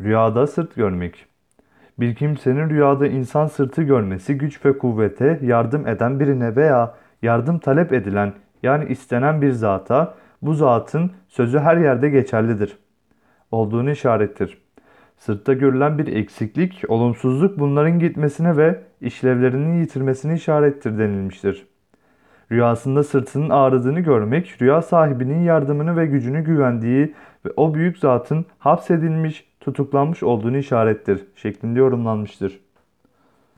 Rüyada sırt görmek. Bir kimsenin rüyada insan sırtı görmesi güç ve kuvvete yardım eden birine veya yardım talep edilen yani istenen bir zata bu zatın sözü her yerde geçerlidir. Olduğunu işarettir. Sırtta görülen bir eksiklik, olumsuzluk bunların gitmesine ve işlevlerini yitirmesine işarettir denilmiştir. Rüyasında sırtının ağrıdığını görmek, rüya sahibinin yardımını ve gücünü güvendiği ve o büyük zatın hapsedilmiş, tutuklanmış olduğunu işarettir şeklinde yorumlanmıştır.